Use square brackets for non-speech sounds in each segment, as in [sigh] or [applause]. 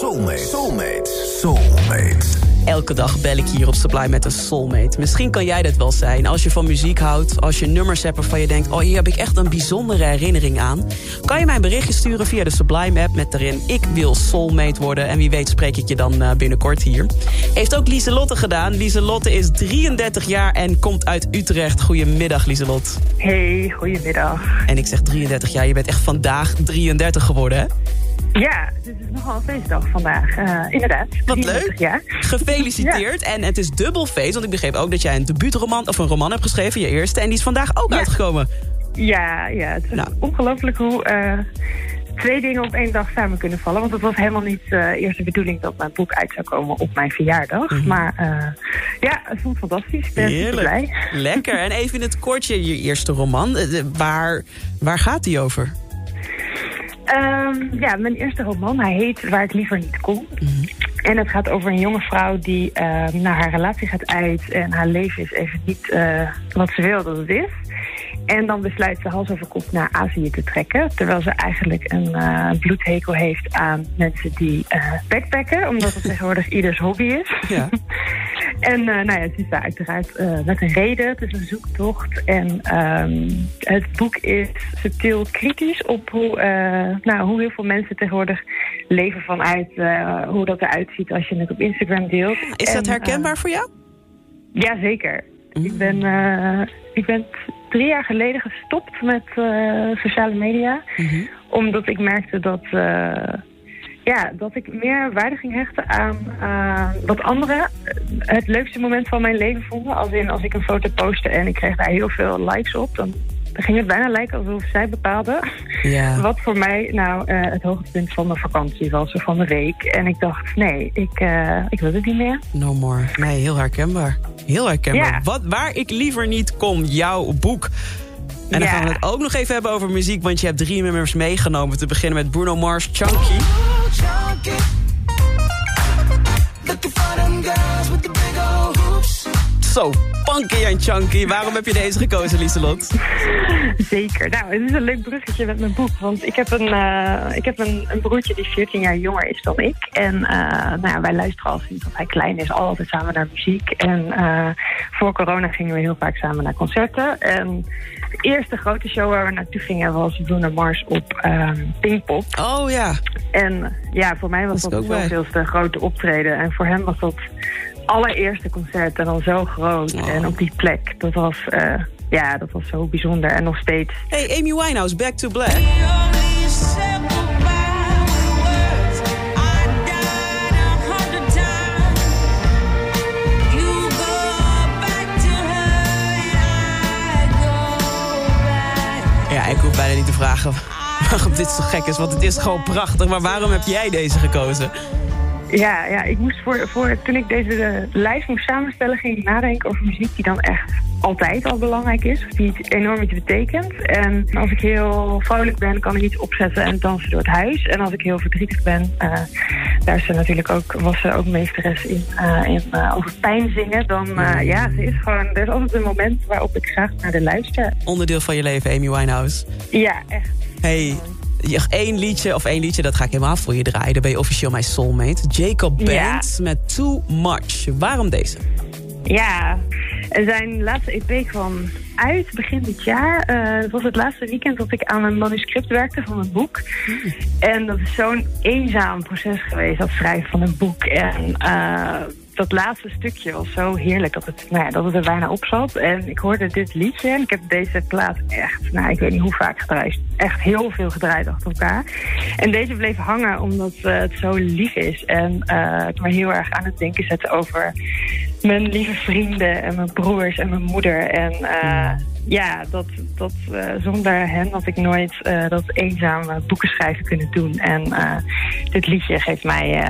Soulmate. Soulmate. Soulmate. Elke dag bel ik hier op Sublime met een soulmate. Misschien kan jij dat wel zijn. Als je van muziek houdt, als je nummers hebt waarvan je denkt... oh, hier heb ik echt een bijzondere herinnering aan... kan je mij een berichtje sturen via de Sublime-app... met daarin ik wil soulmate worden. En wie weet spreek ik je dan uh, binnenkort hier. Heeft ook Lieselotte gedaan. Lieselotte is 33 jaar en komt uit Utrecht. Goedemiddag, Lieselotte. Hey, goedemiddag. En ik zeg 33 jaar, je bent echt vandaag 33 geworden, hè? Ja, dit is nogal een feestdag vandaag. Uh, inderdaad. Wat leuk. Ja. Gefeliciteerd. En het is dubbel feest, want ik begreep ook dat jij een debuutroman of een roman hebt geschreven, je eerste. En die is vandaag ook Ja. uitgekomen. Ja, ja, het is Nou. ongelooflijk hoe eh, twee dingen op één dag samen kunnen vallen. Want het was helemaal niet eh, eerst de bedoeling dat mijn boek uit zou komen op mijn verjaardag. Maar eh, ja, het voelt fantastisch. Ik ben Mhm. Heerlijk. blij. Lekker. En even in het kortje, je eerste roman. Eh, Waar, waar gaat die over? Ehm, ja, mijn eerste roman, hij heet Waar ik liever niet kon. En het gaat over een jonge vrouw die ehm, naar haar relatie gaat uit... en haar leven is even niet eh, wat ze wil dat het is. En dan besluit ze hals over kop naar Azië te trekken. Terwijl ze eigenlijk een eh, bloedhekel heeft aan mensen die eh backpacken. Omdat het [laughs] tegenwoordig ieders hobby is. Ja. [laughs] En eh, nou ja, het is daar uiteraard eh, met een reden. Het is een zoektocht. En ehm, het boek is subtiel kritisch op hoe, eh, nou, hoe heel veel mensen tegenwoordig leven vanuit hoe dat eruit ziet als je het op Instagram deelt. Is dat En, herkenbaar voor jou? eh, ja, zeker. Ik ben, ik ben drie jaar geleden gestopt met sociale media. Omdat ik merkte dat, ja, dat ik meer waarde ging hechten aan aan wat anderen eh, het leukste moment van mijn leven vonden. Als in als ik een foto postte en ik kreeg daar heel veel likes op, dan ging het bijna lijken alsof zij bepaalden Ja. [laughs] wat voor mij nou eh, het hoogtepunt van mijn vakantie was of van de week. En ik dacht, nee, ik, eh, ik wil het niet meer. No more. Nee, heel herkenbaar. Heel herkenbaar. Ja. Wat, waar ik liever niet kom, jouw boek. En dan Ja. gaan we het ook nog even hebben over muziek... want je hebt drie nummers meegenomen. Te beginnen met Bruno Mars, Chunky. pocket. Looking for them girls with the big old hoops. So punky en chunky. Waarom heb je deze gekozen, Lieselot? Zeker. Nou, het is een leuk bruggetje met mijn boek. Want ik heb een, eh, ik heb een, een broertje die 14 jaar jonger is dan ik. En eh, nou ja, wij luisteren al sinds dat hij klein is altijd samen naar muziek. En eh, voor corona gingen we heel vaak samen naar concerten. En de eerste grote show waar we naartoe gingen was Bruno Mars op ehm Pinkpop. Oh ja. En ja, voor mij was dat ook de zoveelste grote optreden. En voor hem was dat allereerste concert en dan zo groot. Oh. En op die plek, dat was, eh, ja, dat was zo bijzonder. En nog steeds Hey, Amy Winehouse, Back to Black. Ja, ik hoef bijna niet te vragen [laughs] waarom dit zo gek is, want het is gewoon prachtig. Maar waarom heb jij deze gekozen? Ja, ja, ik moest voor, voor toen ik deze eh, lijst moest samenstellen, ging ik nadenken over muziek die dan echt altijd al belangrijk is. Of die enorm iets betekent. En als ik heel vrolijk ben, kan ik iets opzetten en dansen door het huis. En als ik heel verdrietig ben, eh, daar is ze natuurlijk ook, was ze ook meesteres in, eh, in over pijn zingen. Dan ja, ze is gewoon, er is altijd een moment waarop ik graag naar de luister. Onderdeel van je leven, Amy Winehouse. Ja, echt. Hey, één liedje, of één liedje, dat ga ik helemaal voor je draaien. Dan ben je officieel mijn soulmate. Jacob Ja. Band met Too Much. Waarom deze? Ja, zijn laatste EP kwam uit begin dit jaar. Eh, het was het laatste weekend dat ik aan een manuscript werkte van een boek. En dat is zo'n eenzaam proces geweest, dat schrijven van een boek. En eh, dat laatste stukje was zo heerlijk dat het, nou ja, dat het er bijna op zat. En ik hoorde dit liedje en ik heb deze plaat echt, nou ik weet niet hoe vaak gedraaid. Echt heel veel gedraaid achter elkaar. En deze bleef hangen omdat eh, het zo lief is. En eh, het me heel erg aan het denken zette over mijn lieve vrienden en mijn broers en mijn moeder. En eh, ja, dat, dat zonder hen had ik nooit dat eenzame boeken schrijven kunnen doen. En dit liedje geeft mij...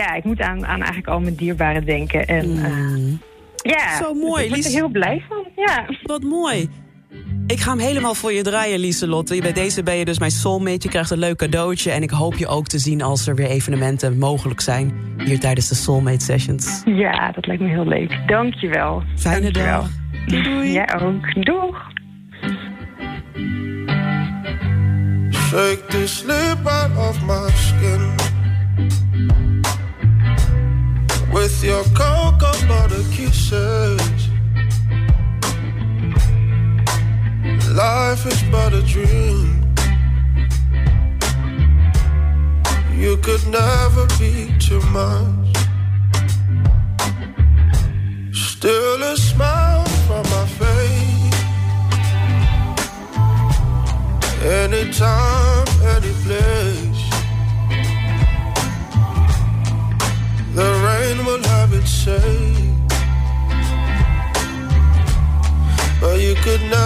eh, ja, ik moet aan, aan eigenlijk al mijn dierbaren denken. En eh, Mm, ja, Zo mooi, ik word er heel blij van. Ja. wat mooi. Ik ga hem helemaal voor je draaien, Lieselotte. Bij deze ben je dus mijn soulmate. Je krijgt een leuk cadeautje. En ik hoop je ook te zien als er weer evenementen mogelijk zijn. Hier tijdens de Soulmate Sessions. ja, dat lijkt me heel leuk. Dankjewel. Fijne Dankjewel. dag. Doei doei. Ja, ook. Doeg. Shake the slip out of my skin. Your cocoa butter kisses. Life is but a dream. You could never be too much. Still a smile from my face. Anytime, any place. No.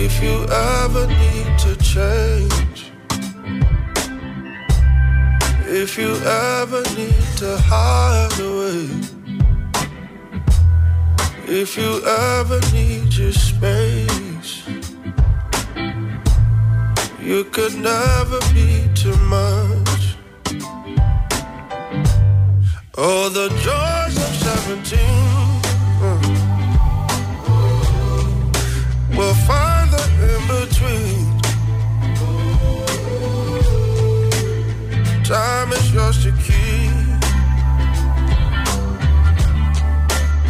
If you ever need to change, if you ever need to hide away, if you ever need your space, you could never be too much. Oh, the joys of 17 Is yours to keep.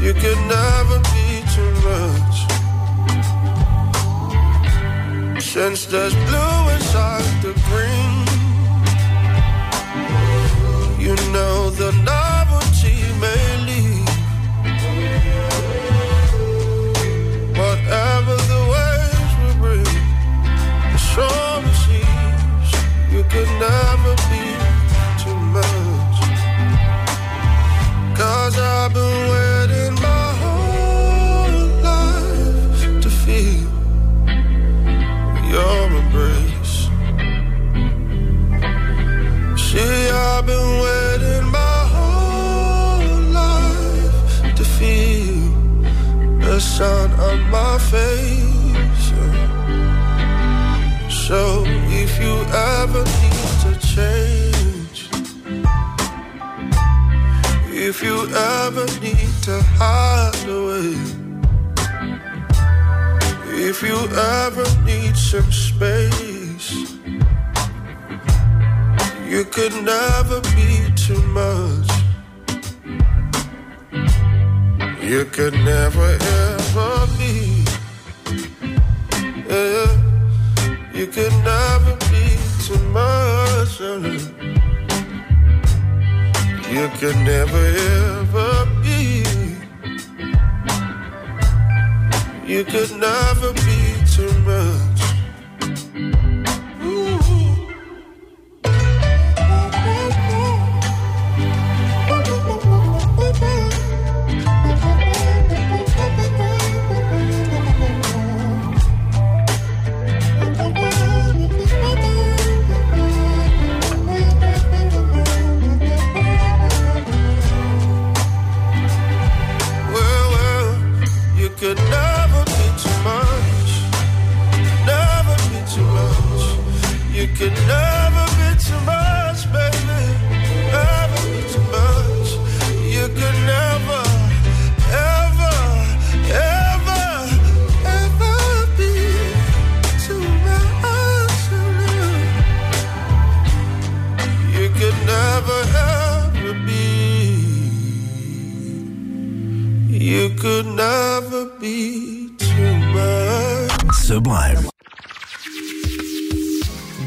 You could never be too much. Since there's blue inside the green, you know the novelty if you ever need to hide away, if you ever need some space, you could never be too much. You could never ever be. Yeah. You could never be too much. You could never ever be. You could never be too much. You could never be too much, baby. Never be too much. You could never, ever, ever, ever be too much. You could never ever be. You could never be too much. Sublime.